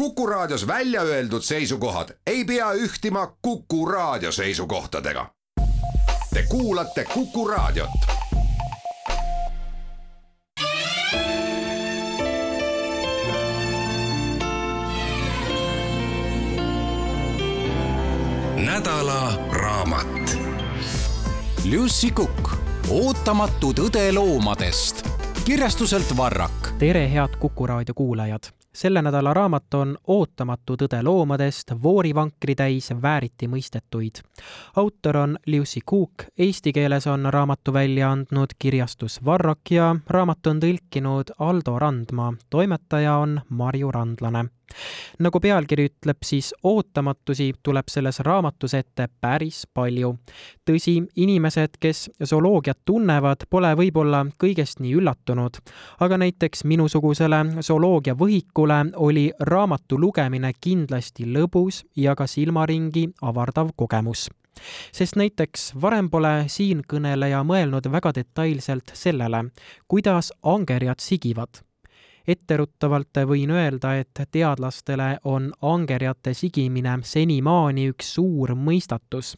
Kuku Raadios välja öeldud seisukohad ei pea ühtima Kuku Raadio seisukohtadega. Te kuulate Kuku Raadiot. nädala raamat. Lucy Kukk, ootamatu tõde loomadest kirjastuselt Varrak. tere, head Kuku raadio kuulajad selle nädala raamat on Ootamatu tõde loomadest, voorivankri täis vääriti mõistetuid. autor on Liusi Kuuk, eesti keeles on raamatu välja andnud kirjastus Varrak ja raamat on tõlkinud Aldo Randma, toimetaja on Marju Randlane nagu pealkiri ütleb, siis ootamatusi tuleb selles raamatus ette päris palju. tõsi, inimesed, kes zooloogiat tunnevad, pole võib-olla kõigest nii üllatunud, aga näiteks minusugusele zooloogia võhikule oli raamatu lugemine kindlasti lõbus ja ka silmaringi avardav kogemus. Sest näiteks varem pole siinkõneleja mõelnud väga detailselt sellele, kuidas angerjad sigivad etteruttavalt võin öelda, et teadlastele on angerjate sigimine senimaani üks suur mõistatus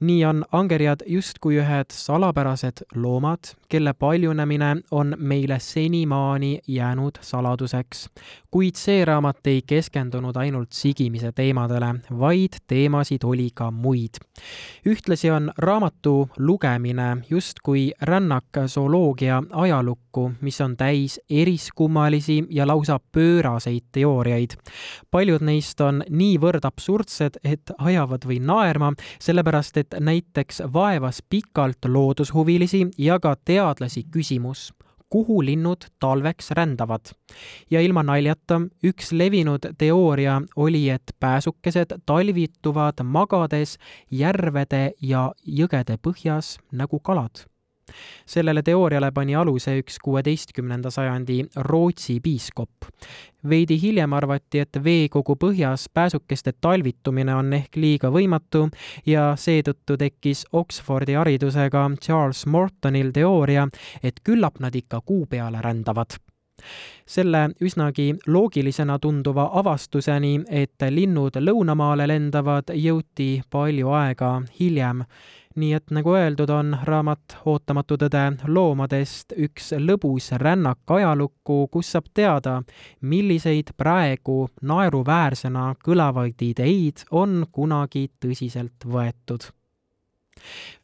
nii on angerjad justkui ühed salapärased loomad, kelle paljunemine on meile senimaani jäänud saladuseks. kuid see raamat ei keskendunud ainult sigimise teemadele, vaid teemasid oli ka muid. ühtlasi on raamatu lugemine justkui rännak zooloogia ajalukku, mis on täis eriskummalisi ja lausa pööraseid teooriaid. paljud neist on niivõrd absurdsed, et ajavad või naerma, sellepärast et et näiteks vaevas pikalt loodushuvilisi ja ka teadlasi küsimus, kuhu linnud talveks rändavad. ja ilma naljata, üks levinud teooria oli, et pääsukesed talvituvad magades järvede ja jõgede põhjas nagu kalad sellele teooriale pani aluse üks kuueteistkümnenda sajandi Rootsi piiskop. veidi hiljem arvati, et veekogu põhjas pääsukeste talvitumine on ehk liiga võimatu ja seetõttu tekkis Oxfordi haridusega Charles Mortonil teooria, et küllap nad ikka kuu peale rändavad selle üsnagi loogilisena tunduva avastuseni, et linnud lõunamaale lendavad, jõuti palju aega hiljem nii et nagu öeldud, on raamat Ootamatu tõde loomadest üks lõbus rännak ajalukku, kus saab teada, milliseid praegu naeruväärsena kõlavaid ideid on kunagi tõsiselt võetud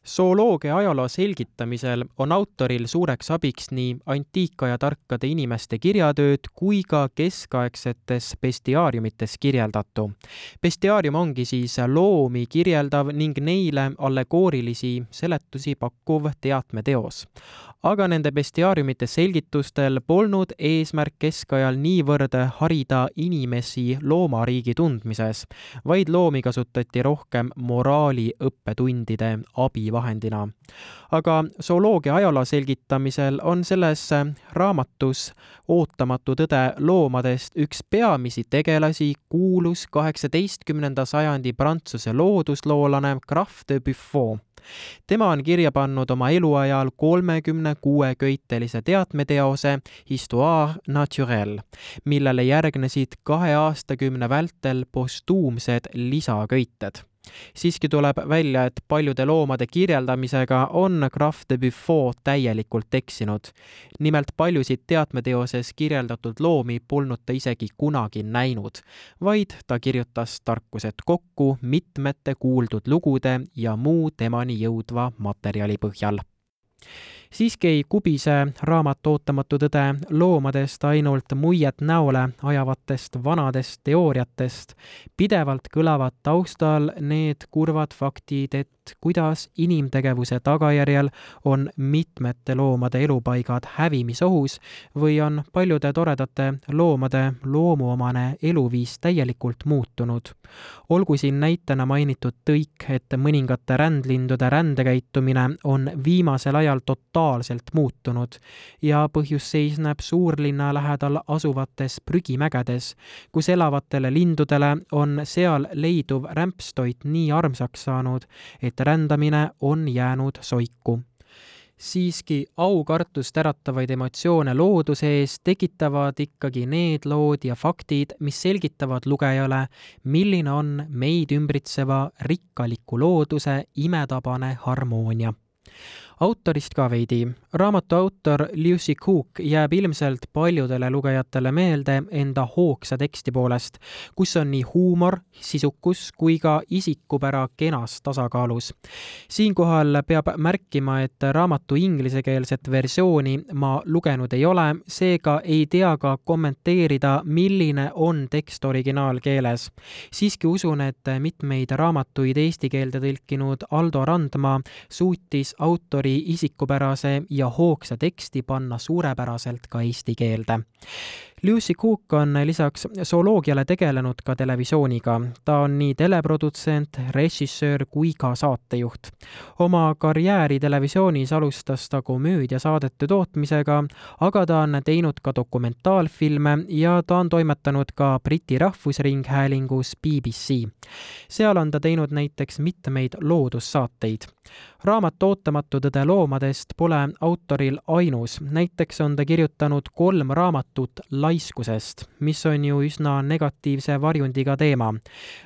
zooloogia ajaloo selgitamisel on autoril suureks abiks nii antiikaja tarkade inimeste kirjatööd kui ka keskaegsetes bestiaariumites kirjeldatu. bestiaarium ongi siis loomi kirjeldav ning neile allegoorilisi seletusi pakkuv teatmeteos aga nende bestiaariumite selgitustel polnud eesmärk keskajal niivõrd harida inimesi loomariigi tundmises, vaid loomi kasutati rohkem moraali õppetundide abivahendina. aga zooloogia ajaloo selgitamisel on selles raamatus Ootamatu tõde loomadest üks peamisi tegelasi kuulus kaheksateistkümnenda sajandi Prantsuse loodusloolane Graf de Buffon tema on kirja pannud oma eluajal kolmekümne kuue köitelise teatmeteose Histoire naturelle, millele järgnesid kahe aastakümne vältel postuumsed lisaköited siiski tuleb välja, et paljude loomade kirjeldamisega on Graf de Buffon täielikult eksinud. nimelt paljusid teatmeteoses kirjeldatud loomi polnud ta isegi kunagi näinud, vaid ta kirjutas tarkused kokku mitmete kuuldud lugude ja muu temani jõudva materjali põhjal siiski ei kubise raamat Ootamatu tõde loomadest ainult muiet näole ajavatest vanadest teooriatest. pidevalt kõlavad taustal need kurvad faktid, et kuidas inimtegevuse tagajärjel on mitmete loomade elupaigad hävimisohus või on paljude toredate loomade loomuomane eluviis täielikult muutunud. olgu siin näitena mainitud tõik, et mõningate rändlindude rändekäitumine on viimasel ajal totaalselt totaalselt muutunud. Ja põhjus seisneb suurlinna lähedal asuvates prügimägedes, kus elavatele lindudele on seal leiduv rämpstoit nii armsaks saanud, et rändamine on jäänud soiku. Siiski aukartust äratavaid emotsioone looduse ees tekitavad ikkagi need lood ja faktid, mis selgitavad lugejale, milline on meid ümbritseva rikkaliku looduse imetabane harmoonia autorist ka veidi. raamatu autor Lucy Cook jääb ilmselt paljudele lugejatele meelde enda hoogsa teksti poolest, kus on nii huumor, sisukus kui ka isikupära kenas tasakaalus. siinkohal peab märkima, et raamatu inglisekeelset versiooni ma lugenud ei ole, seega ei tea ka kommenteerida, milline on tekst originaalkeeles. siiski usun, et mitmeid raamatuid eesti keelde tõlkinud Aldo Randma suutis autori autori isikupärase ja hoogsa teksti panna suurepäraselt ka eesti keelde. Lucy Cook on lisaks zooloogiale tegelenud ka televisiooniga. ta on nii teleprodutsent, režissöör kui ka saatejuht. oma karjääri televisioonis alustas ta komöödiasaadete tootmisega, aga ta on teinud ka dokumentaalfilme ja ta on toimetanud ka Briti Rahvusringhäälingus BBC. seal on ta teinud näiteks mitmeid loodussaateid. raamat Ootamatu tõde loomadest pole autoril ainus, näiteks on ta kirjutanud kolm raamatut laiskusest, mis on ju üsna negatiivse varjundiga teema.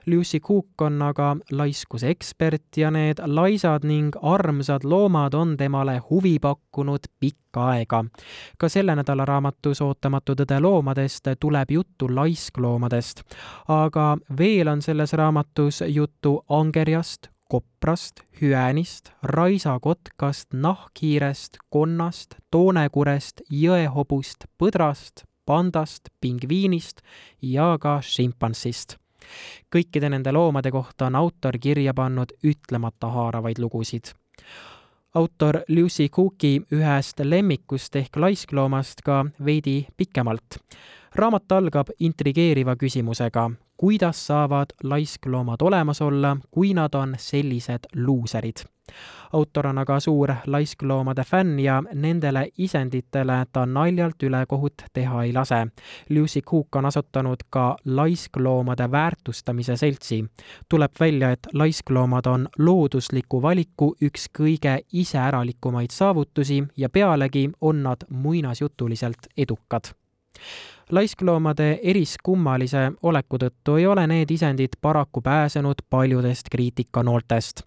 Lucy Cook on aga laiskuse ekspert ja need laisad ning armsad loomad on temale huvi pakkunud pikka aega. ka selle nädala raamatus Ootamatu tõde loomadest tuleb juttu laiskloomadest. aga veel on selles raamatus juttu angerjast, koprast, hüäänist, raisakotkast, nahkhiirest, konnast, toonekurest, jõehobust, põdrast, pandast, pingviinist ja ka šimpansist. kõikide nende loomade kohta on autor kirja pannud ütlemata haaravaid lugusid autor Lucy Cooki ühest lemmikust ehk laiskloomast ka veidi pikemalt. raamat algab intrigeeriva küsimusega, kuidas saavad laiskloomad olemas olla, kui nad on sellised luuserid autor on aga suur laiskloomade fänn ja nendele isenditele ta naljalt ülekohut teha ei lase. Lucy Cook on asutanud ka laiskloomade väärtustamise seltsi. tuleb välja, et laiskloomad on loodusliku valiku üks kõige iseäralikumaid saavutusi ja pealegi on nad muinasjutuliselt edukad laiskloomade eriskummalise oleku tõttu ei ole need isendid paraku pääsenud paljudest kriitikanooltest.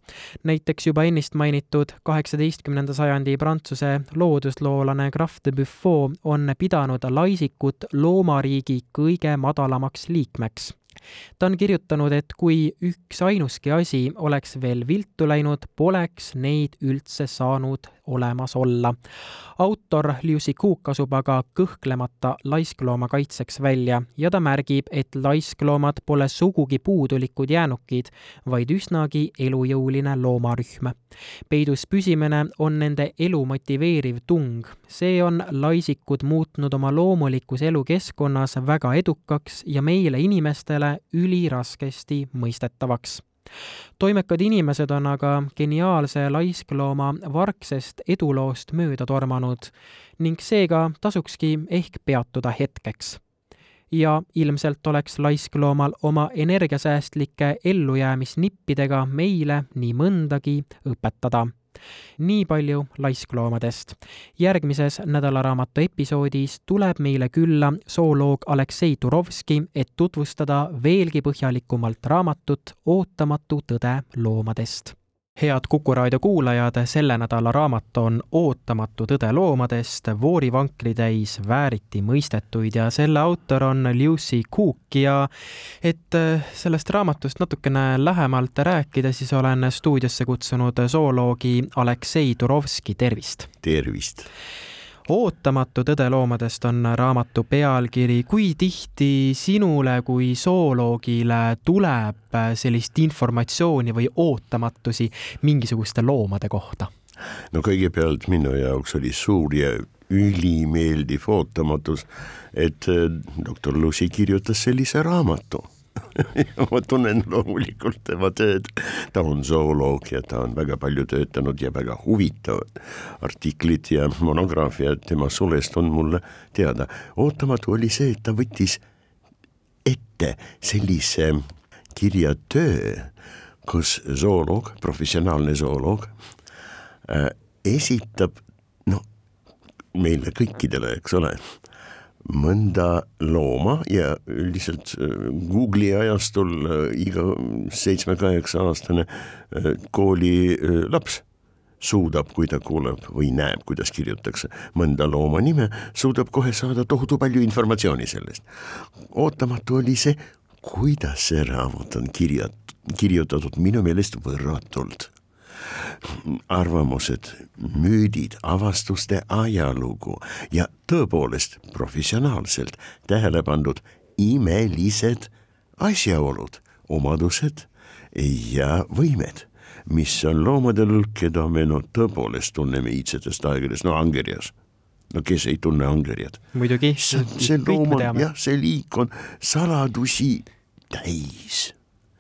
näiteks juba ennist mainitud kaheksateistkümnenda sajandi Prantsuse loodusloolane Graf de Buffon on pidanud laisikut loomariigi kõige madalamaks liikmeks ta on kirjutanud, et kui üksainuski asi oleks veel viltu läinud, poleks neid üldse saanud olemas olla. autor Lucy Cook asub aga kõhklemata laisklooma kaitseks välja ja ta märgib, et laiskloomad pole sugugi puudulikud jäänukid, vaid üsnagi elujõuline loomarühm. peidus püsimine on nende elu motiveeriv tung. see on laisikud muutnud oma loomulikus elukeskkonnas väga edukaks ja meile, inimestele, üliraskesti mõistetavaks toimekad inimesed on aga geniaalse laisklooma vargsest eduloost mööda tormanud ning seega tasukski ehk peatuda hetkeks. ja ilmselt oleks laiskloomal oma energiasäästlike ellujäämisnippidega meile nii mõndagi õpetada nii palju laiskloomadest. järgmises nädalaraamatu episoodis tuleb meile külla zooloog Aleksei Turovski, et tutvustada veelgi põhjalikumalt raamatut Ootamatu tõde loomadest head Kuku raadio kuulajad, selle nädala raamat on Ootamatu tõde loomadest, voorivankri täis vääriti mõistetuid ja selle autor on Lucy Cook ja et äh, sellest raamatust natukene lähemalt rääkida, siis olen stuudiosse kutsunud zooloogi Aleksei Turovski, tervist! tervist! Ootamatu tõde loomadest on raamatu pealkiri. kui tihti sinule kui zooloogile tuleb sellist informatsiooni või ootamatusi mingisuguste loomade kohta? no kõigepealt minu jaoks oli suur ja ülimeeldiv ootamatus, et äh, doktor Lucy kirjutas sellise raamatu ma tunnen loomulikult tema tööd, ta on zooloog ja ta on väga palju töötanud ja väga huvitavad artiklid ja monograafiad tema sulest on mulle teada. ootamatu oli see, et ta võttis ette sellise kirjatöö, kus zooloog, professionaalne zooloog äh, esitab meile kõikidele, eks ole, mõnda looma ja üldiselt Google'i ajastul iga seitsme-kaheksa aastane koolilaps suudab, kui ta kuuleb või näeb, kuidas kirjutatakse mõnda looma nime, suudab kohe saada tohutu palju informatsiooni sellest. ootamatu oli see, kuidas see raamat on kirja, kirjutatud minu meelest võrratult arvamused, müüdid, avastuste ajalugu ja tõepoolest professionaalselt tähele pandud imelised asjaolud, omadused ja võimed, mis on loomadel, keda me no tõepoolest tunneme iidsetest aegadest, no angerjas no kes ei tunne angerjat. muidugi. see, loom on jah, see liik on saladusi täis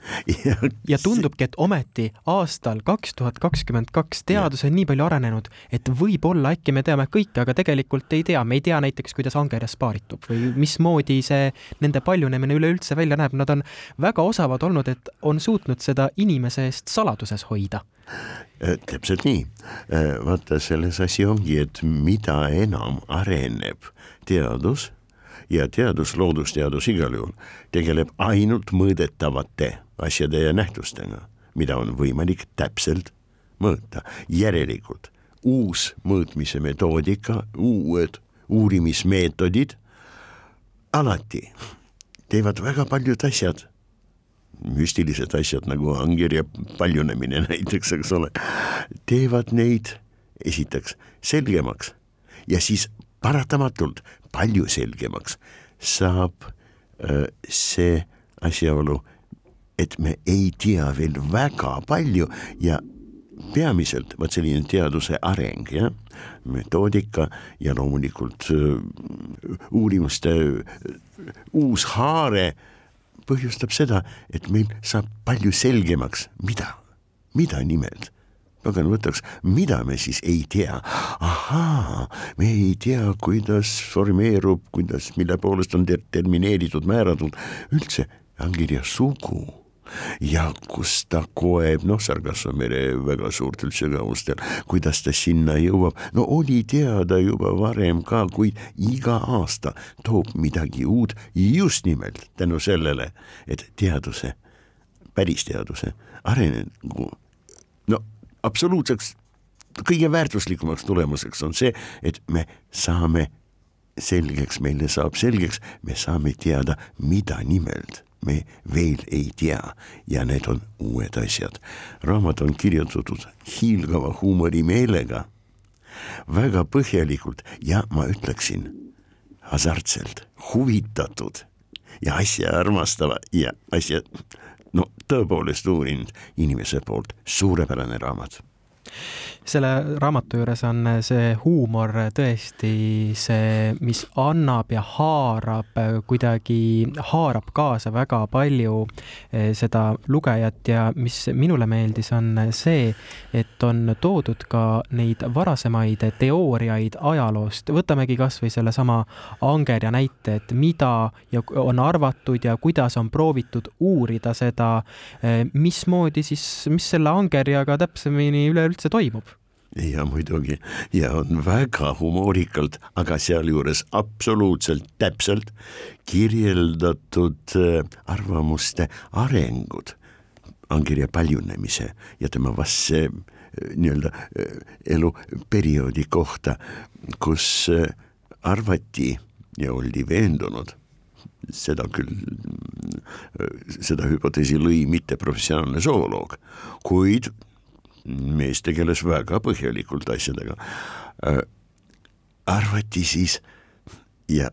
ja, ja tundubki, et ometi aastal kaks tuhat kakskümmend kaks teadus on nii palju arenenud, et võib-olla äkki me teame kõike, aga tegelikult ei tea, me ei tea näiteks, kuidas angerjas paaritub või mismoodi see nende paljunemine üleüldse välja näeb, nad on väga osavad olnud, et on suutnud seda inimese eest saladuses hoida. Äh, täpselt nii, äh, vaata selles asi ongi, et mida enam areneb teadus ja teadus, loodusteadus igal juhul tegeleb ainult mõõdetavate asjade ja nähtustega, mida on võimalik täpselt mõõta. järelikult uus mõõtmise metoodika, uued uurimismeetodid alati teevad väga paljud asjad, müstilised asjad nagu angerja paljunemine näiteks, eks ole, teevad neid esiteks selgemaks ja siis paratamatult palju selgemaks saab öö, see asjaolu, et me ei tea veel väga palju ja peamiselt vot selline teaduse areng, jah, metoodika ja loomulikult uurimuste uus haare põhjustab seda, et meil saab palju selgemaks, mida, mida nimelt pagan võtaks, mida me siis ei tea. ahaa, me ei tea, kuidas formeerub, kuidas, mille poolest on determineeritud, määratud üldse allkirja sugu ja kus ta koeb, noh, Sargasso mere väga suurtel sügavustel, kuidas ta sinna jõuab, no oli teada juba varem ka, kuid iga aasta toob midagi uut just nimelt tänu sellele, et teaduse, päris teaduse arengu, no absoluutseks kõige väärtuslikumaks tulemuseks on see, et me saame selgeks, meile saab selgeks, me saame teada, mida nimelt me veel ei tea ja need on uued asjad. raamat on kirjutatud hiilgava huumorimeelega, väga põhjalikult ja ma ütleksin hasartselt, huvitatud ja asja armastava ja asja no tõepoolest uurinud inimese poolt, suurepärane raamat selle raamatu juures on see huumor tõesti see, mis annab ja haarab kuidagi, haarab kaasa väga palju seda lugejat ja mis minule meeldis, on see, et on toodud ka neid varasemaid teooriaid ajaloost, võtamegi kasvõi sellesama angerja näite, et mida ja on arvatud ja kuidas on proovitud uurida seda, mismoodi siis, mis selle angerjaga täpsemini üleüldse toimub? Ja muidugi. Ja on väga humoorikalt, aga sealjuures absoluutselt täpselt kirjeldatud äh, arvamuste arengud allkirja paljunemise ja tema vastse äh, nii-öelda äh, eluperioodi kohta, kus arvati ja oldi veendunud, seda küll, seda hüpoteesi lõi mitteprofessionaalne zooloog, kuid mees tegeles väga põhjalikult asjadega äh,. arvati siis ja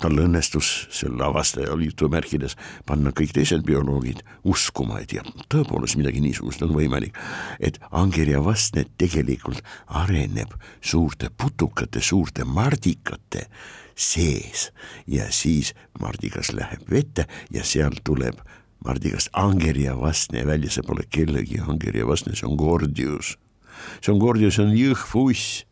tal õnnestus sel avastajal jutumärkides panna kõik teised bioloogid uskuma, et jah, tõepoolest midagi niisugust on võimalik, et angerja vastne tegelikult areneb suurte putukate, suurte mardikate sees ja siis mardikas läheb vette ja seal tuleb Mardi, kas Angerja vastne välja, see pole kellegi Angerja vastne, see on Gordius. see on Gordius, see on jõhvuss.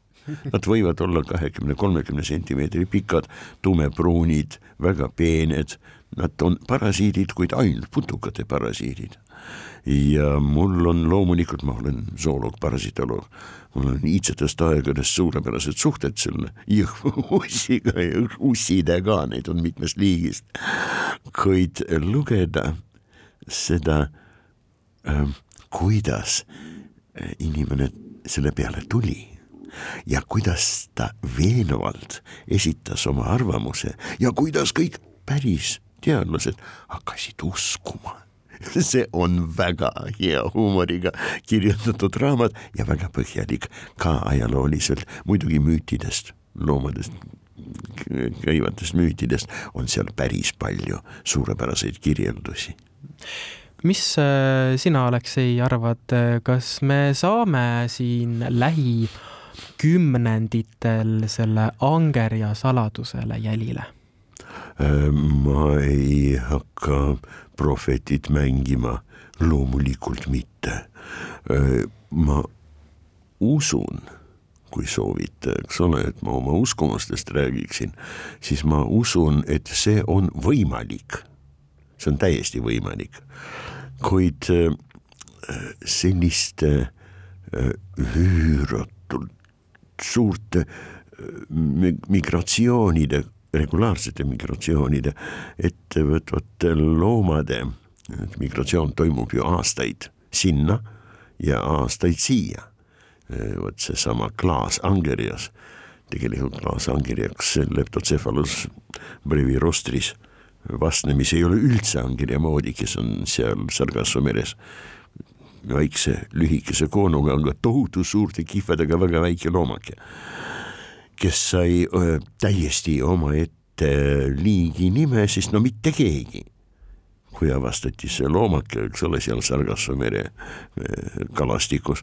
Nad võivad olla kahekümne, kolmekümne sentimeetri pikad, tumepruunid, väga peened, Nad on parasiidid, kuid ainult putukate parasiidid. ja mul on loomulikult, ma olen zooloog, parasitoloog, mul on iidsetest aegadest suurepärased suhted selle jõhvuussiga ja ussidega, neid on mitmest liigist. kuid lugeda seda äh,, kuidas inimene selle peale tuli ja kuidas ta veenvalt esitas oma arvamuse ja kuidas kõik päris teadlased hakkasid uskuma. see on väga hea huumoriga kirjutatud raamat ja väga põhjalik ka ajalooliselt, muidugi müütidest, loomadest käivatest müütidest on seal päris palju suurepäraseid kirjeldusi mis äh, sina, Aleksei, arvad, kas me saame siin lähikümnenditel selle angerja saladusele jälile? Äh, ma ei hakka prohvetit mängima, loomulikult mitte. Äh, ma usun, kui soovite, eks ole, et ma oma uskumustest räägiksin, siis ma usun, et see on võimalik. See on täiesti võimalik kuid äh, selliste äh, üüratult suurte äh, migratsioonide, regulaarsete migratsioonide ettevõtvate loomade, migratsioon toimub ju aastaid sinna ja aastaid siia. vot seesama Klaas Angerias, tegelikult Klaas Angeriaks leptocefalus brevirostris vastne, mis ei ole üldse ankirja moodi, kes on seal Sargasso meres väikse lühikese koonuga, aga tohutu suurte kihvedega väga väike loomake, kes sai öö, täiesti omaette liigi nime, siis no mitte keegi kui avastati see loomake, eks ole, seal Sargasso mere kalastikus.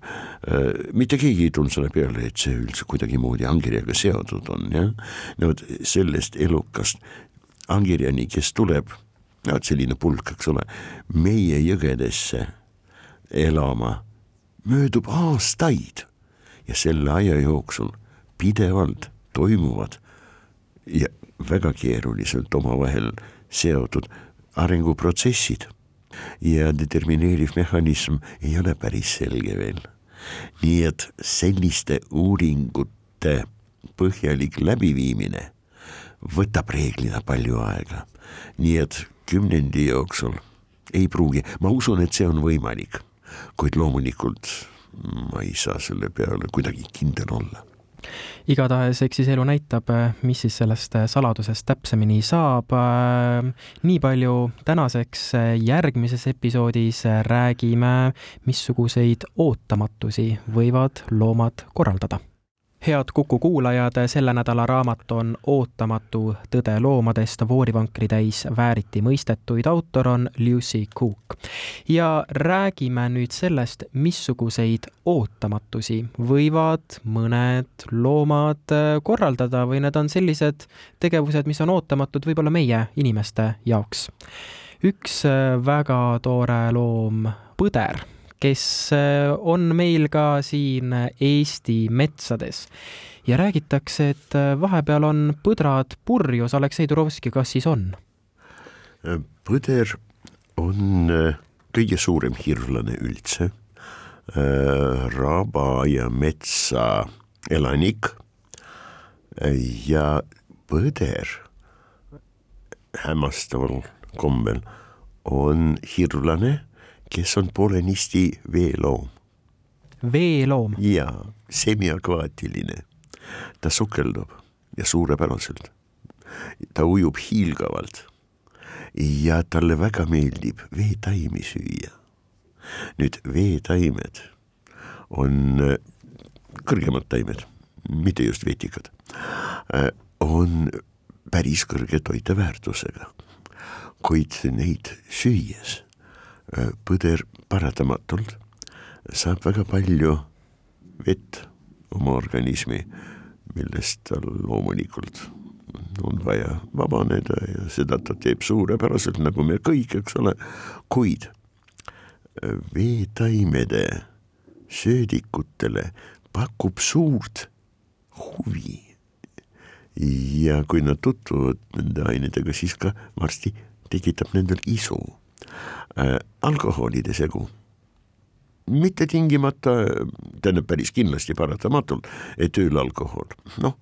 mitte keegi ei tulnud selle peale, et see üldse kuidagimoodi ankirjaga seotud on, jah. no vot sellest elukast ankirjani, kes tuleb, no selline pulk, eks ole, meie jõgedesse elama, möödub aastaid ja selle aja jooksul pidevalt toimuvad ja väga keeruliselt omavahel seotud arenguprotsessid ja determineeriv mehhanism ei ole päris selge veel. nii et selliste uuringute põhjalik läbiviimine võtab reeglina palju aega. nii et kümnendi jooksul ei pruugi, ma usun, et see on võimalik, kuid loomulikult ma ei saa selle peale kuidagi kindel olla igatahes, eks siis elu näitab, mis siis sellest saladusest täpsemini saab. nii palju tänaseks, järgmises episoodis räägime, missuguseid ootamatusi võivad loomad korraldada head Kuku kuulajad, selle nädala raamat on Ootamatu tõde loomadest voorivankri täis vääriti mõistetuid, autor on Lucy Cook. ja räägime nüüd sellest, missuguseid ootamatusi võivad mõned loomad korraldada või need on sellised tegevused, mis on ootamatud võib-olla meie inimeste jaoks. üks väga tore loom, põder kes äh, on meil ka siin Eesti metsades ja räägitakse, et äh, vahepeal on põdrad purjus. Aleksei Turovski, kas siis on? põder on äh, kõige suurem hirvlane üldse, raba ja metsa elanik ja põder hämmastaval kombel on hirvlane kes on poolenisti veeloom. veeloom? jaa, semiakvaatiline. ta sukeldub ja suurepäraselt. ta ujub hiilgavalt ja talle väga meeldib veetaimi süüa. nüüd veetaimed on kõrgemad taimed, mitte just vetikad, on päris kõrge toiteväärtusega, kuid neid süües Äh, põder paratamatult saab väga palju vett oma organismi, millest tal loomulikult on vaja vabaneda ja seda ta teeb suurepäraselt, nagu me kõik, eks ole, kuid äh, veetaimede söödikutele pakub suurt huvi. ja kui nad tutvuvad nende ainetega, siis ka varsti tekitab nendel isu äh,. Alkoholide segu. Mitte tingimata, tähendab päris kindlasti paratamatult, et öölalkohol, noh,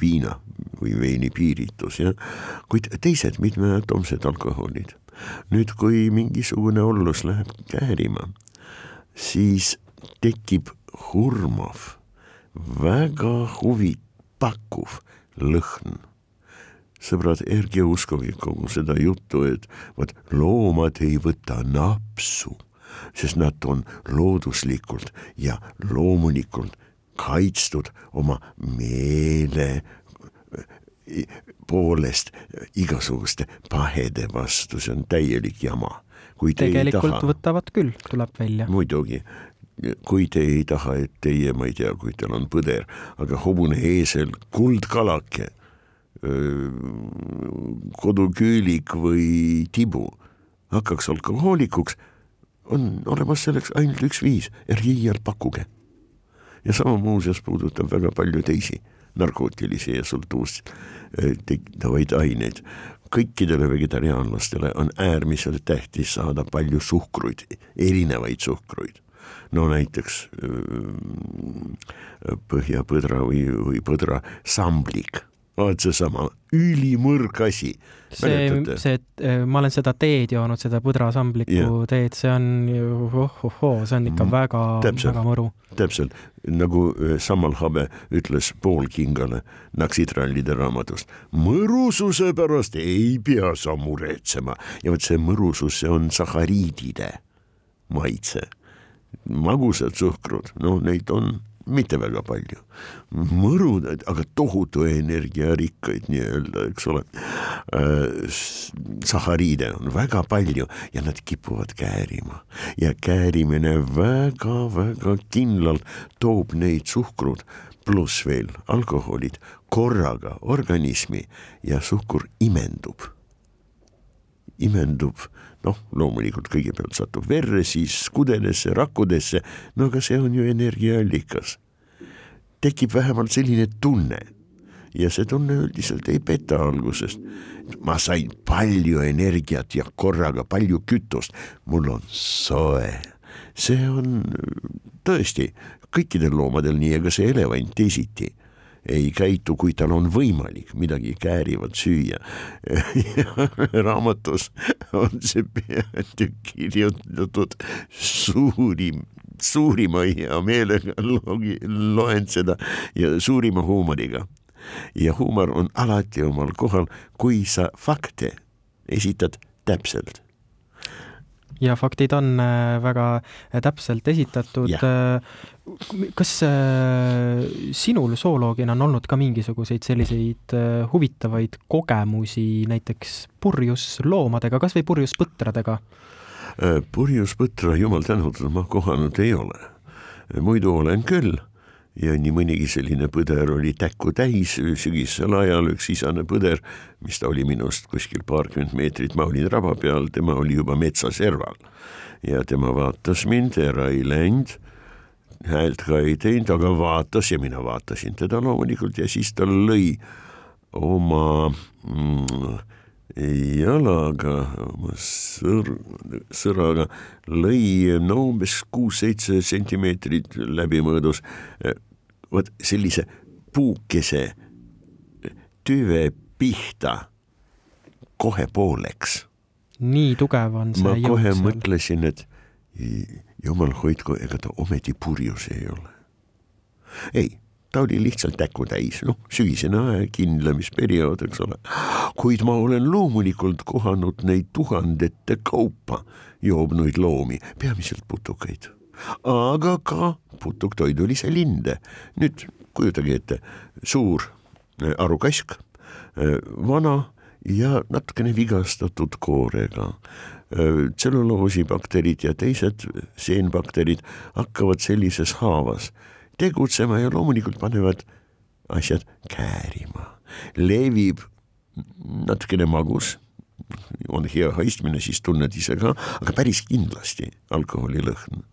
viina või veini piiritus ja, kuid teised mitmeatomsed alkoholid. nüüd, kui mingisugune ollus läheb käärima, siis tekib hurmav, väga huvipakkuv lõhn sõbrad, ärge uskuge kogu seda juttu, et vot loomad ei võta napsu, sest nad on looduslikult ja loomulikult kaitstud oma meele poolest igasuguste pahede vastu, see on täielik jama. tegelikult taha, võtavad küll, tuleb välja. muidugi, kui te ei taha, et teie, ma ei tea, kui teil on põder, aga hobune eesel, kuldkalake, koduküülik või tibu. Hakkaks alkohoolikuks, on olemas selleks ainult üks viis, iial pakkuge. Ja sama muuseas puudutab väga palju teisi narkootilisi ja sultuust äh, tekitavaid aineid. kõikidele vegetariaanlastele on äärmiselt tähtis saada palju suhkruid, erinevaid suhkruid. no näiteks äh, põhjapõdra või, või põdra samblik vaat seesama ülimõrg asi. see, see, et äh, ma olen seda teed joonud, seda põdrasambliku yeah. teed, see on ju oh-oh-oo, see on ikka mm, väga, väga mõru. täpselt, nagu äh, Samal Habe ütles Paul Kingale Naksitrallide raamatust. mõrususe pärast ei pea sa muretsema ja vot see mõrusus, see on sahariidide maitse. magusad suhkrud, noh, neid on mitte väga palju. mõrudad, aga tohutu energiarikkaid nii-öelda, eks ole äh,. sahariide on väga palju ja nad kipuvad käärima ja käärimine väga-väga kindlalt toob neid suhkrud pluss veel alkoholid korraga organismi ja suhkur imendub imendub, noh, loomulikult kõigepealt satub verre, siis kudelesse, rakkudesse, no aga see on ju energiaallikas. tekib vähemalt selline tunne. Ja see tunne üldiselt ei peta algusest. ma sain palju energiat ja korraga palju kütust, mul on soe, see on tõesti kõikidel loomadel nii, ega see elevant teisiti ei käitu, kui tal on võimalik midagi käärivat süüa raamatus on see peatükk kirjutatud suurim suurima heameelega loen seda ja suurima huumoriga. ja huumor on alati omal kohal, kui sa fakte esitad täpselt ja faktid on äh, väga äh, täpselt esitatud. Äh, kas sinul zooloogina on olnud ka mingisuguseid selliseid huvitavaid kogemusi näiteks purjusloomadega, kas või purjuspõtradega? purjuspõtra, jumal tänatud, ma kohanud ei ole. muidu olen küll ja nii mõnigi selline põder oli täkku täis sügisel ajal, üks isane põder, mis ta oli minust kuskil paarkümmend meetrit, ma olin raba peal, tema oli juba metsaserval. ja tema vaatas mind, ära ei läinud, häält ka ei teinud, aga vaatas ja mina vaatasin teda loomulikult ja siis ta lõi oma mm, jalaga, oma sõr-, sõraga lõi no umbes kuus-seitse sentimeetrit läbimõõdus vot sellise puukese tüve pihta kohe pooleks. nii tugev on see ma kohe seal. mõtlesin, et jumal hoidku, ega ta ometi purjus ei ole. ei, ta oli lihtsalt näkku täis, noh, sügisene aeg, kindlemisperiood, eks ole. kuid ma olen loomulikult kohanud neid tuhandete kaupa joobnuid loomi, peamiselt putukaid aga ka putuktoidulise linde. nüüd kujutage ette, suur äh, arukask, äh, vana ja natukene vigastatud koorega. Äh, tselluloosibakterid ja teised seenbakterid hakkavad sellises haavas tegutsema ja loomulikult panevad asjad käärima. levib natukene magus, on hea haistmine, siis tunned ise ka, aga päris kindlasti alkoholilõhn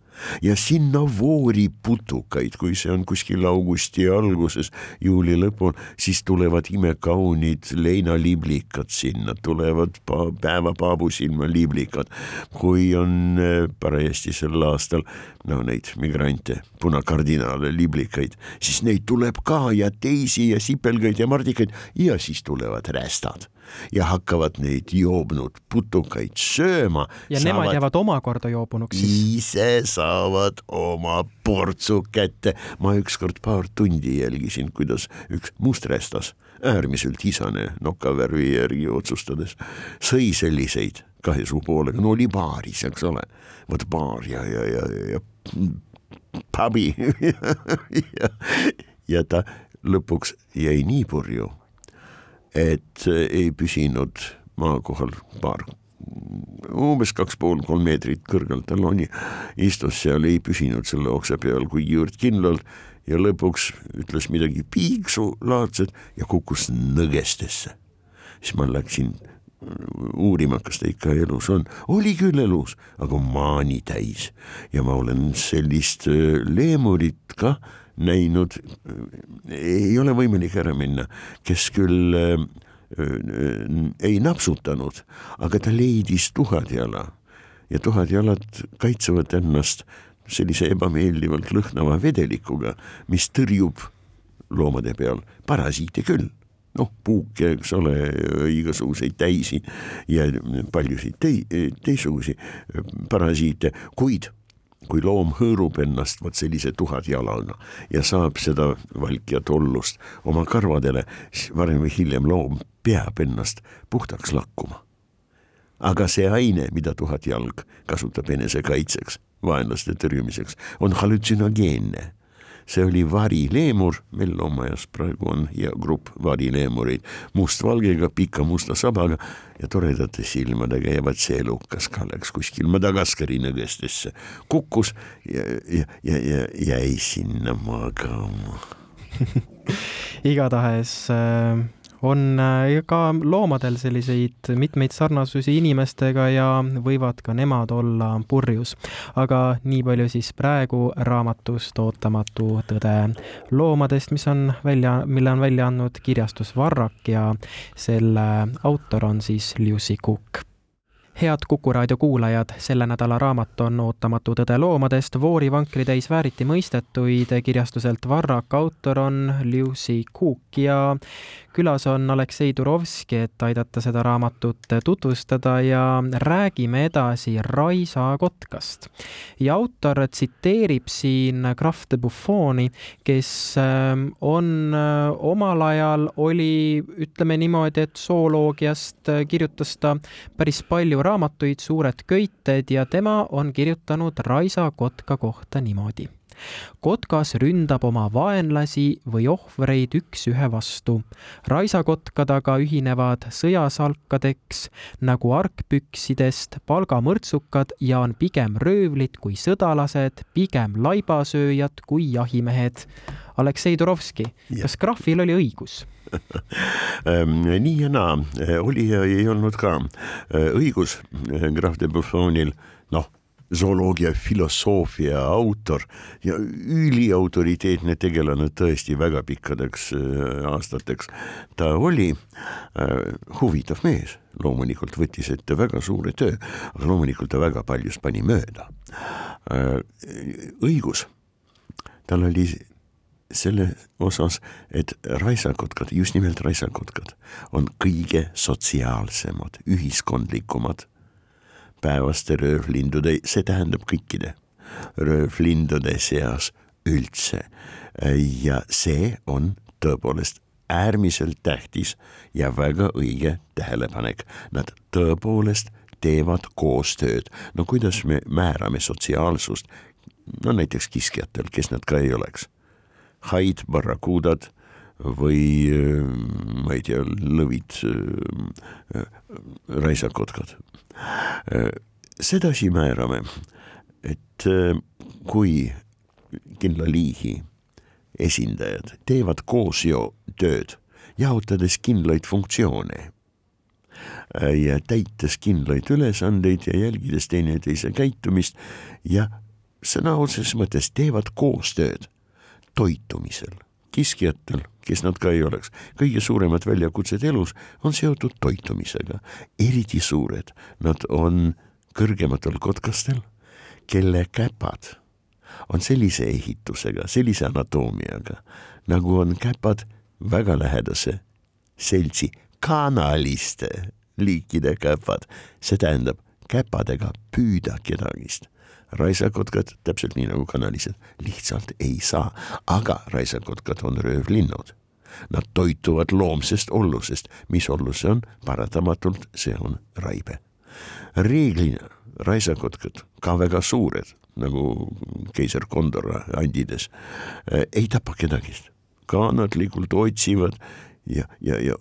ja sinna voori putukaid, kui see on kuskil augusti alguses, juuli lõpul, siis tulevad imekaunid leinaliblikad sinna, tulevad pa päevapaabusilma liblikad. kui on äh, parajasti sel aastal no neid migrante, punakardinaale, liblikaid, siis neid tuleb ka ja teisi ja sipelgaid ja mardikaid ja siis tulevad rästad ja hakkavad neid joobnud putukaid sööma. ja saavad, nemad jäävad omakorda joobunuks siis? ise saavad oma portsu kätte. ma ükskord paar tundi jälgisin, kuidas üks mustrestas, äärmiselt isane nokavärvi järgi otsustades, sõi selliseid kahe suu poolega, no oli baaris, eks ole, vot baar ja, ja, ja, ja pubi ja, ja ta lõpuks jäi nii purju et eh, ei püsinud maa kohal paar, umbes kaks pool, kolm meetrit kõrgel taloni, istus seal, ei püsinud selle oksa peal kui juurt kindlalt ja lõpuks ütles midagi piiksulaadset ja kukkus nõgestesse. siis ma läksin uurima, kas ta ikka elus on, oli küll elus, aga maani täis. Ja ma olen sellist eh, leemurit ka näinud, ei ole võimalik ära minna, kes küll äh, ei napsutanud, aga ta leidis tuhatjala ja tuhatjalad kaitsevad ennast sellise ebameeldivalt lõhnava vedelikuga, mis tõrjub loomade peal. Parasiite küll noh, puuke, eks ole, igasuguseid täisi ja paljusid tei-, teistsuguseid parasiite, kuid kui loom hõõrub ennast vot sellise tuhatjalaga ja saab seda valkja tollust oma karvadele, siis varem või hiljem loom peab ennast puhtaks lakkuma. aga see aine, mida tuhatjalg kasutab enesekaitseks, vaenlaste tõrjumiseks, on halütsinogeenne see oli varileemur, meil loomaaias praegu on hea grupp varileemureid, mustvalgega, pika musta sabaga ja toredate silmadega ja vaat see elukas ka läks kuskil Madagaskari nõgestesse, kukkus ja, ja, ja, ja jäi sinna magama. Igatahes äh on äh, ka loomadel selliseid mitmeid sarnasusi inimestega ja võivad ka nemad olla purjus. aga nii palju siis praegu raamatust Ootamatu tõde loomadest, mis on välja, mille on välja andnud kirjastus Varrak ja selle autor on siis Lucy Cook head Kuku raadio kuulajad, selle nädala raamat on Ootamatu tõde loomadest, voorivankritäis vääriti mõistetuid kirjastuselt Varrak, autor on Lucy Cook ja külas on Aleksei Turovski, et aidata seda raamatut tutvustada ja räägime edasi Raisa kotkast. ja autor tsiteerib siin Krahv de Buffoni, kes ähm, on äh, omal ajal, oli, ütleme niimoodi, et zooloogiast äh, kirjutas ta päris palju raamatuid, Suured köited ja tema on kirjutanud Raisa kotka kohta niimoodi kotkas ründab oma vaenlasi või ohvreid üks-ühe vastu. raisakotkad aga ühinevad sõjasalkadeks nagu argpüksidest palgamõrtsukad ja on pigem röövlid kui sõdalased, pigem laibasööjad kui jahimehed. Aleksei Turovski, kas Krahvil oli õigus? Ehm, nii ja naa, oli ja ei olnud ka õigus Krahv de Buffonil, noh zooloogia filosoofia autor ja üliautoriteetne tegelane tõesti väga pikkadeks äh, aastateks. ta oli äh, huvitav mees, loomulikult võttis ette väga suure töö, aga loomulikult ta väga paljus pani mööda äh,. õigus, tal oli selle osas, et raisakotkad, just nimelt raisakotkad on kõige sotsiaalsemad, ühiskondlikumad päevaste röövlindude, see tähendab kõikide röövlindude seas üldse. ja see on tõepoolest äärmiselt tähtis ja väga õige tähelepanek. Nad tõepoolest teevad koostööd. no kuidas me määrame sotsiaalsust, no näiteks kiskjatel, kes nad ka ei oleks. Haid, barrakuudad või ma ei tea, lõvid, raisakotkad sedasi määrame, et äh, kui kindla liigi esindajad teevad koos ju tööd, jaotades kindlaid funktsioone äh, ja täites kindlaid ülesandeid ja jälgides teineteise käitumist ja sõna otseses mõttes teevad koostööd toitumisel. kiskjatel, kes nad ka ei oleks, kõige suuremad väljakutsed elus on seotud toitumisega, eriti suured, nad on kõrgematel kotkastel, kelle käpad on sellise ehitusega, sellise anatoomiaga, nagu on käpad väga lähedase seltsi kanaliste liikide käpad, see tähendab käpadega püüda kedagist raisakotkad, täpselt nii nagu kanalised, lihtsalt ei saa, aga raisakotkad on röövlinnud. Nad toituvad loomsest ollusest, mis ollus see on, paratamatult see on raibe. reeglina raisakotkad, ka väga suured, nagu keiser Kondor andides, ei tapa kedagi, kannatlikult otsivad ja, ja, ja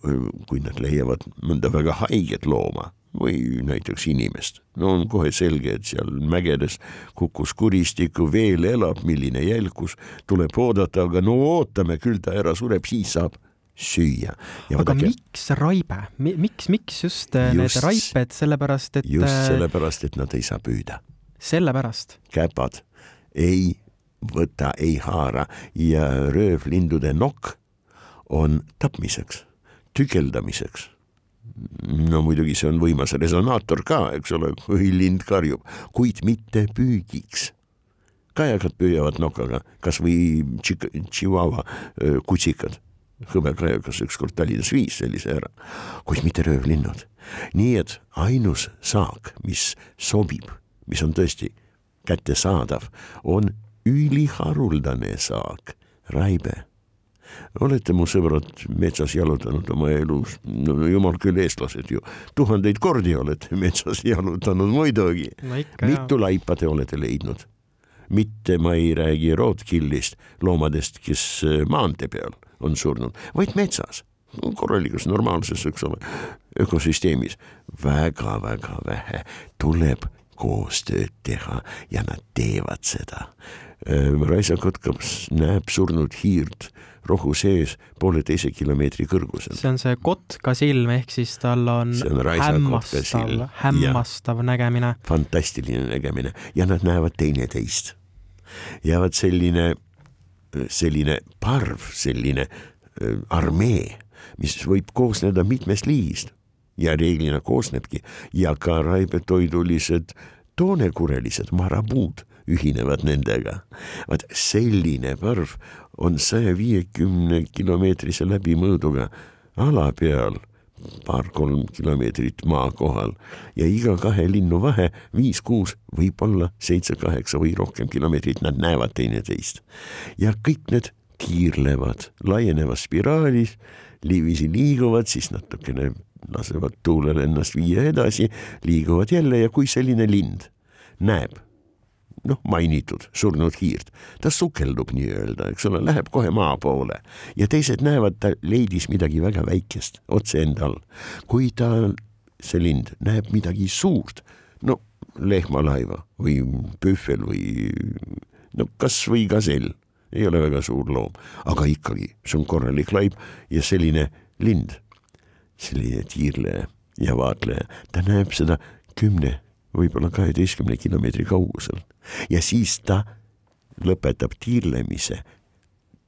kui nad leiavad mõnda väga haiget looma või näiteks inimest. no on kohe selge, et seal mägedes kukkus kuristikku, veel elab, milline jälgus, tuleb oodata, aga no ootame, küll ta ära sureb, siis saab süüa. aga vaadake, miks raibe, miks, miks just, äh, just need raiped, sellepärast et. just äh, sellepärast, et nad ei saa püüda. sellepärast? käpad ei võta, ei haara ja röövlindude nokk on tapmiseks, tükeldamiseks no muidugi see on võimas resonaator ka, eks ole, kui lind karjub, kuid mitte püügiks. kajakad püüavad nokaga, kasvõi Chihuahua kutsikad, hõbekajakas ükskord Tallinnas viis sellise ära, kuid mitte röövlinnud. nii et ainus saak, mis sobib, mis on tõesti kättesaadav, on üliharuldane saak, raibe olete mu sõbrad metsas jalutanud oma elus, no jumal küll, eestlased ju, tuhandeid kordi olete metsas jalutanud muidugi no. mitu laipa te olete leidnud? mitte ma ei räägi roadkill'ist, loomadest, kes äh, maantee peal on surnud, vaid metsas korralikus normaalses, eks ole, ökosüsteemis väga-väga vähe tuleb koostööd teha ja nad teevad seda. Äh, raisakotkas näeb surnud hiirt rohu sees pooleteise kilomeetri kõrgusel. see on see kotkasilm, ehk siis tal on, on hämmastav, hämmastav ja, nägemine. fantastiline nägemine ja nad näevad teineteist. ja vot selline, selline parv, selline armee, mis võib koosneda mitmest liigist ja reeglina koosnebki ja ka raibetoidulised toonekurelised marabuud ühinevad nendega. vaat selline parv on saja viiekümne kilomeetrise läbimõõduga ala peal paar-kolm kilomeetrit maa kohal ja iga kahe linnu vahe viis-kuus, võib-olla seitse-kaheksa või rohkem kilomeetrit, nad näevad teineteist. ja kõik need tiirlevad laienevas spiraalis, liiviisi liiguvad, siis natukene lasevad tuulel ennast viia edasi, liiguvad jälle ja kui selline lind näeb noh, mainitud surnud hiirt, ta sukeldub nii-öelda, eks ole, läheb kohe maa poole. Ja teised näevad, ta leidis midagi väga väikest otse enda all. kui ta, see lind näeb midagi suurt, no lehmalaiva või pühvel või no kasvõi gasell, ei ole väga suur loom, aga ikkagi, see on korralik laip ja selline lind, selline tiirleja ja vaatleja, ta näeb seda kümne võib-olla kaheteistkümne kilomeetri kaugusel ja siis ta lõpetab tiirlemise,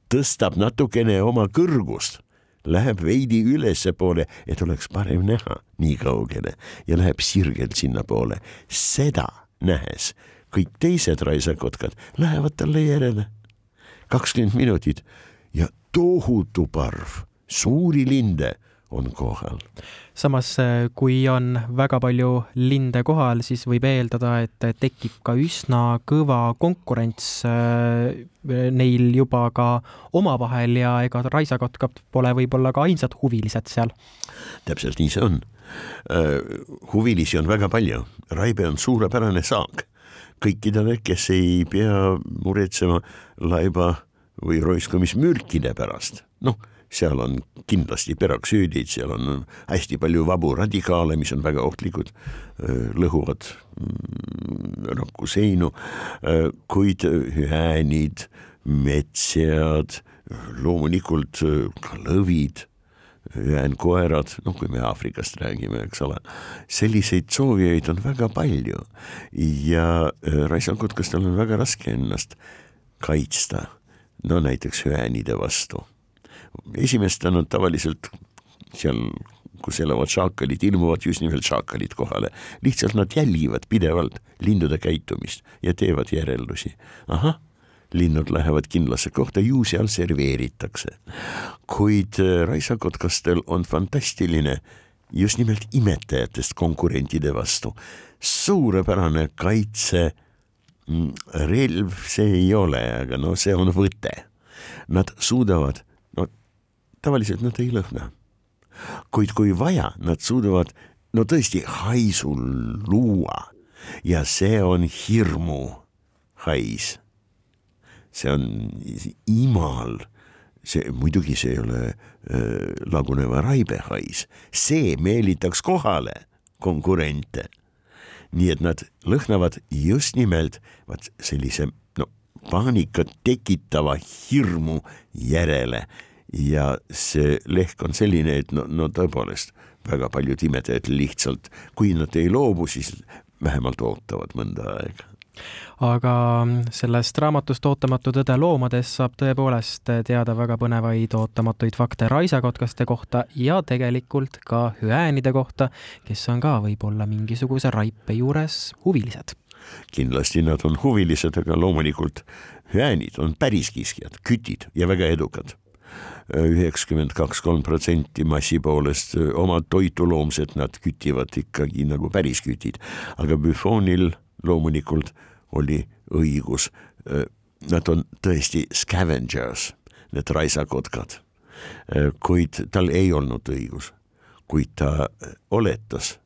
tõstab natukene oma kõrgust, läheb veidi ülespoole, et oleks parem näha nii kaugele ja läheb sirgelt sinnapoole. seda nähes kõik teised raisakotkad lähevad talle järele. kakskümmend minutit ja tohutu parv suuri linde on kohal. samas, äh, kui on väga palju linde kohal, siis võib eeldada, et tekib ka üsna kõva konkurents äh, neil juba ka omavahel ja ega raisakotkad pole võib-olla ka ainsad huvilised seal. täpselt nii see on. Äh, huvilisi on väga palju, raibe on suurepärane saak kõikidele, kes ei pea muretsema laiba või roiskamismürkide pärast, noh seal on kindlasti peroksüüdid, seal on hästi palju vabu radikaale, mis on väga ohtlikud, lõhuvad mm, rakkuseinu, kuid häänid, metssead, loomulikult ka lõvid, ühendkoerad, noh, kui me Aafrikast räägime, eks ole, selliseid soovijaid on väga palju ja äh, raisakotkastel on väga raske ennast kaitsta, no näiteks üänide vastu. Esimest on nad tavaliselt seal kus elavad šaakalid, ilmuvad just nimelt šaakalid kohale. lihtsalt nad jälgivad pidevalt lindude käitumist ja teevad järeldusi. ahah, linnud lähevad kindlasse kohta, ju seal serveeritakse. kuid äh, raisakotkastel on fantastiline just nimelt imetajatest konkurentide vastu. suurepärane kaitse mm, see ei ole, aga no see on võte. Nad suudavad, tavaliselt nad ei lõhna. Kuid kui vaja, nad suudavad no tõesti haisu luua. Ja see on hirmu hais. see on imal, see muidugi see ei ole äh, laguneva raibe hais, see meelitaks kohale konkurente. nii et nad lõhnavad just nimelt vaat sellise no paanikat tekitava hirmu järele ja see lehk on selline, et no, no tõepoolest väga paljud imedajad lihtsalt, kui nad ei loobu, siis vähemalt ootavad mõnda aega aga sellest raamatust Ootamatu tõde loomadest saab tõepoolest teada väga põnevaid ootamatuid fakte raisakotkaste kohta ja tegelikult ka hüäänide kohta, kes on ka võib-olla mingisuguse raipe juures huvilised. kindlasti nad on huvilised, aga loomulikult hüäänid on päris kiskjad, kütid ja väga edukad üheksakümmend kaks, kolm protsenti massi poolest oma toitu loomsed, nad kütivad ikkagi nagu päris kütid, aga Büfonil loomulikult oli õigus. Nad on tõesti scavengers, need raisakotkad, kuid tal ei olnud õigus, kuid ta oletas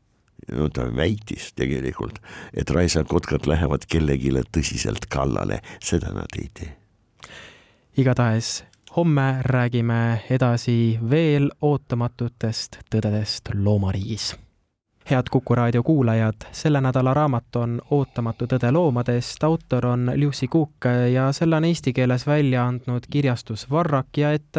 no ta väitis tegelikult, et raisakotkad lähevad kellelegi tõsiselt kallale, seda nad ei tee. igatahes homme räägime edasi veel ootamatutest tõdedest loomariigis. head Kuku raadio kuulajad, selle nädala raamat on Ootamatu tõde loomadest, autor on Lucy Cook ja selle on eesti keeles välja andnud kirjastus Varrak ja et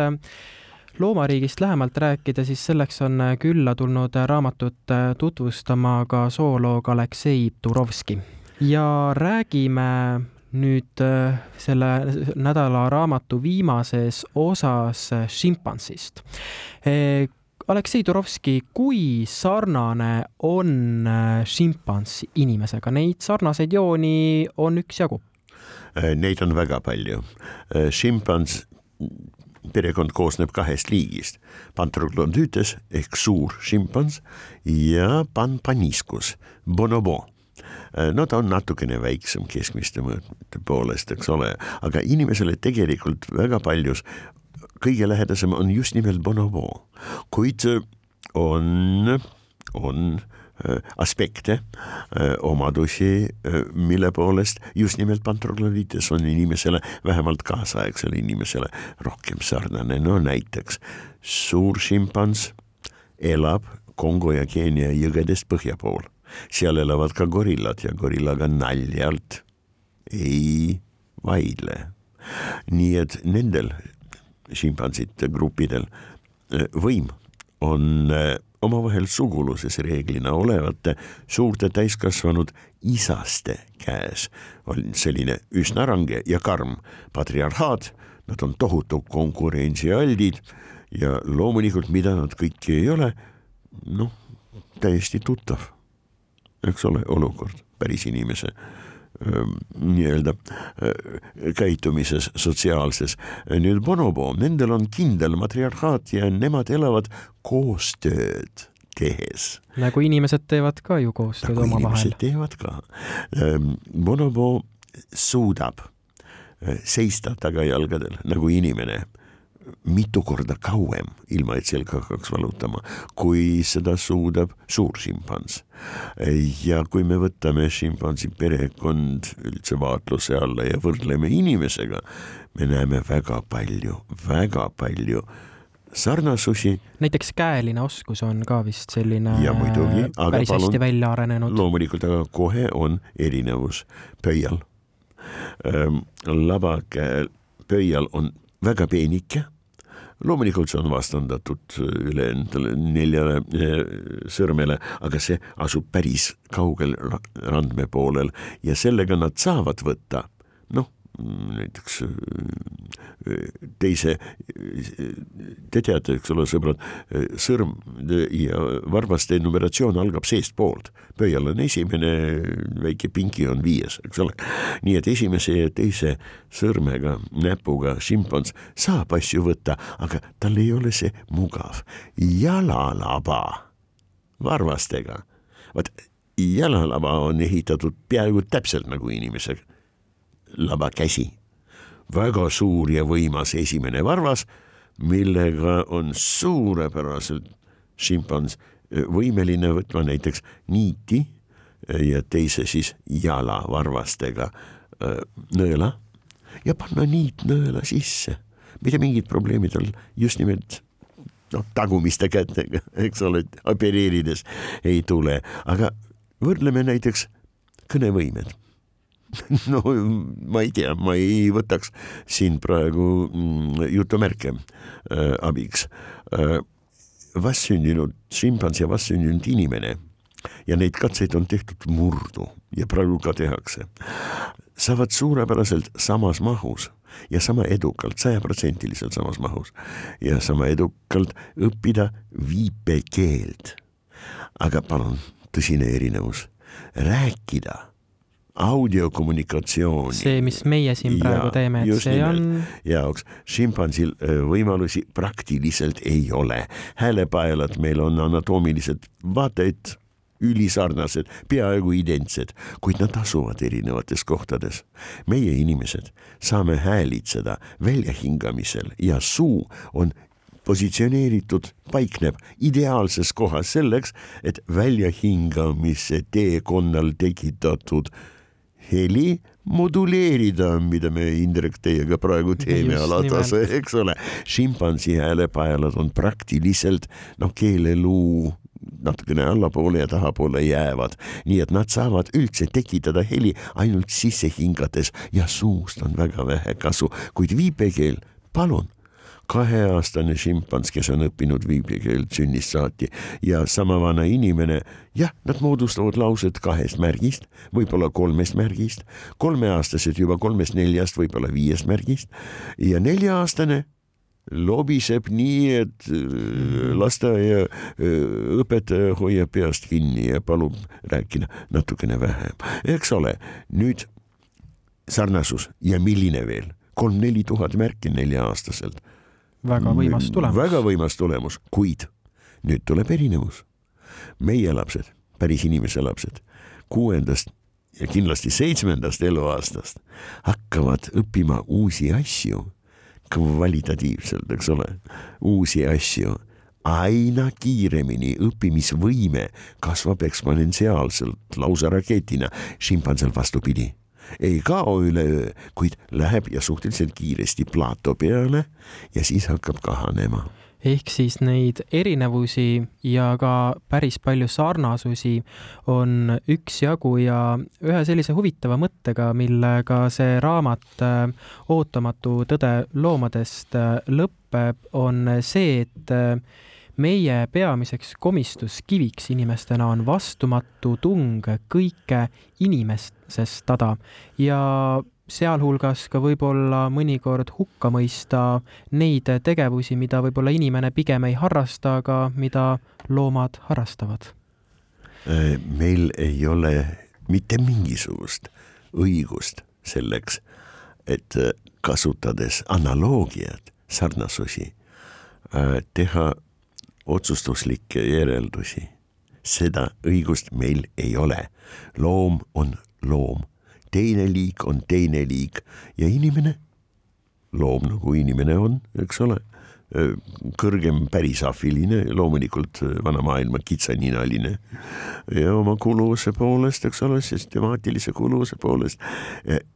loomariigist lähemalt rääkida, siis selleks on külla tulnud raamatut tutvustama ka zooloog Aleksei Turovski. ja räägime nüüd äh, selle nädala raamatu viimases osas äh, šimpansist. Äh, Aleksei Turovski, kui sarnane on šimpans inimesega, neid sarnaseid jooni on üksjagu? Neid on väga palju. šimpans perekond koosneb kahest liigist, Pantroglodütes ehk suur šimpans ja Panpaniscus, bonobo Äh, no ta on natukene väiksem keskmiste mõõtmete poolest, eks ole, aga inimesele tegelikult väga paljus kõige lähedasem on just nimelt bonobo, kuid äh, on, on äh, aspekte, omadusi, mille poolest just nimelt pantroglodiides on inimesele, vähemalt kaasaegsele inimesele rohkem sarnane, no näiteks suur šimpans elab Kongo ja Keenia jõgedest põhja pool seal elavad ka gorillad ja gorillaga naljalt ei vaidle. nii et nendel šimpansite gruppidel eh, võim on eh, omavahel suguluses reeglina olevate suurte täiskasvanud isaste käes. On selline üsna range ja karm patriarhaat, nad on tohutu konkurentsialdid ja loomulikult, mida nad kõiki ei ole, noh, täiesti tuttav eks ole, olukord päris inimese nii-öelda käitumises, sotsiaalses. nüüd bonobo, nendel on kindel matriarhaat ja nemad elavad koostööd tehes. nagu inimesed teevad ka ju koostööd nagu omavahel. teevad ka. bonobo suudab seista tagajalgadel nagu inimene mitu korda kauem, ilma et selga hakkaks valutama, kui seda suudab suur šimpans. ja kui me võtame šimpansi perekond üldse vaatluse alla ja võrdleme inimesega, me näeme väga palju, väga palju sarnasusi. näiteks käeline oskus on ka vist selline ja muidugi, aga päris palun, hästi välja arenenud. loomulikult, aga kohe on erinevus pöial. Ehm, labakäel pöial on väga peenike. Loomulikult see on vastandatud ülejäänud neljale sõrmele, aga see asub päris kaugel randme poolel ja sellega nad saavad võtta, noh näiteks äh, teise, te teate, eks ole, sõbrad, sõrm ja varvaste numeratsioon algab seestpoolt. pöial on esimene, väike pinki on viies, eks ole. nii et esimese ja teise sõrmega, näpuga šimpans saab asju võtta, aga tal ei ole see mugav jalalaba varvastega. vaat jalalaba on ehitatud peaaegu täpselt nagu inimesega labakäsi. väga suur ja võimas esimene varvas, millega on suurepäraselt šimpans võimeline võtma näiteks niiti ja teise siis jalavarvastega nõela ja panna niit nõela sisse. mitte mingit probleemi tal just nimelt noh, tagumiste kätega, eks ole, opereerides ei tule, aga võrdleme näiteks kõnevõimed no ma ei tea, ma ei võtaks siin praegu mm, jutumärke äh, abiks äh,. vastsündinud šimpans ja vastsündinud inimene ja neid katseid on tehtud murdu ja praegu ka tehakse, saavad suurepäraselt samas mahus ja sama edukalt, sajaprotsendiliselt samas mahus ja sama edukalt õppida viipekeelt. aga palun, tõsine erinevus, rääkida audiokommunikatsiooni. see, mis meie siin praegu ja, teeme, et see nimelt. on. jaoks šimpansil võimalusi praktiliselt ei ole. häälepaelad meil on anatoomiliselt vaata et ülisarnased, peaaegu identsed, kuid nad asuvad erinevates kohtades. meie inimesed saame häälitseda väljahingamisel ja suu on positsioneeritud, paikneb ideaalses kohas selleks, et väljahingamise teekonnal tekitatud heli moduleerida, mida me Indrek teiega praegu teeme alatase, eks ole. šimpansi häälepaelad on praktiliselt noh, keeleluu natukene allapoole ja tahapoole jäävad, nii et nad saavad üldse tekitada heli ainult sisse hingates ja suust on väga vähe kasu, kuid viipekeel, palun kaheaastane šimpans, kes on õppinud viipekeelt sünnist saati ja sama vana inimene, jah, nad moodustavad laused kahest märgist, võib-olla kolmest märgist, kolmeaastased juba kolmest-neljast, võib-olla viiest märgist ja nelja-aastane lobiseb nii, et äh, lasteaia äh, hoiab peast kinni ja palub rääkida natukene vähem, eks ole, nüüd sarnasus. Ja milline veel, kolm-neli tuhat märki nelja-aastaselt väga võimas tulemus. väga võimas tulemus, kuid nüüd tuleb erinevus. meie lapsed, päris inimese lapsed, kuuendast ja kindlasti seitsmendast eluaastast hakkavad õppima uusi asju. Kvalitatiivselt, eks ole, uusi asju. Aina kiiremini õppimisvõime kasvab eksponentsiaalselt, lausa raketina, šimpansel vastupidi ei kao üleöö, kuid läheb ja suhteliselt kiiresti plato peale ja siis hakkab kahanema. Ehk siis neid erinevusi ja ka päris palju sarnasusi on üksjagu ja ühe sellise huvitava mõttega, millega see raamat äh, Ootamatu tõde loomadest äh, lõpeb, on see, et äh, meie peamiseks komistuskiviks inimestena on vastumatu tung kõike inimesestada ja sealhulgas ka võib-olla mõnikord hukka mõista neid tegevusi, mida võib-olla inimene pigem ei harrasta, aga mida loomad harrastavad. Äh, meil ei ole mitte mingisugust õigust selleks, et kasutades analoogiat, sarnasusi, äh, teha otsustuslikke järeldusi. seda õigust meil ei ole. loom on loom, teine liik on teine liik ja inimene, loom nagu inimene on, eks ole, kõrgem pärisafiline, loomulikult vana maailma kitsaninaline ja oma kuluvuse poolest, eks ole, süstemaatilise kuluvuse poolest.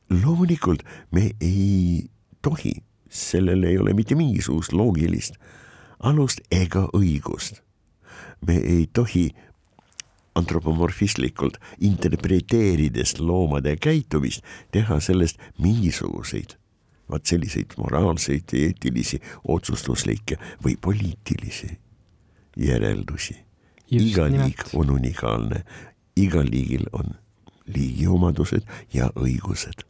loomulikult me ei tohi, sellel ei ole mitte mingisugust loogilist alust ega õigust. me ei tohi antropomorfistlikult interpreteerides loomade käitumist teha sellest mingisuguseid vaat selliseid moraalseid, eetilisi, otsustuslikke või poliitilisi järeldusi. iga liik on unikaalne, igal liigil on liigiomadused ja õigused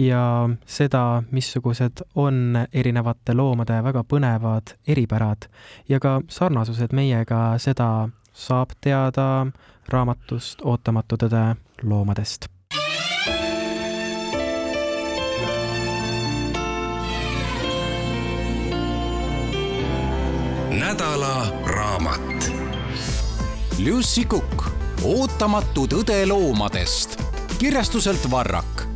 ja seda, missugused on erinevate loomade väga põnevad eripärad ja ka sarnasused meiega, seda saab teada raamatust Ootamatu tõde loomadest. nädala raamat. Lucy Kukk, Ootamatu tõde loomadest kirjastuselt Varrak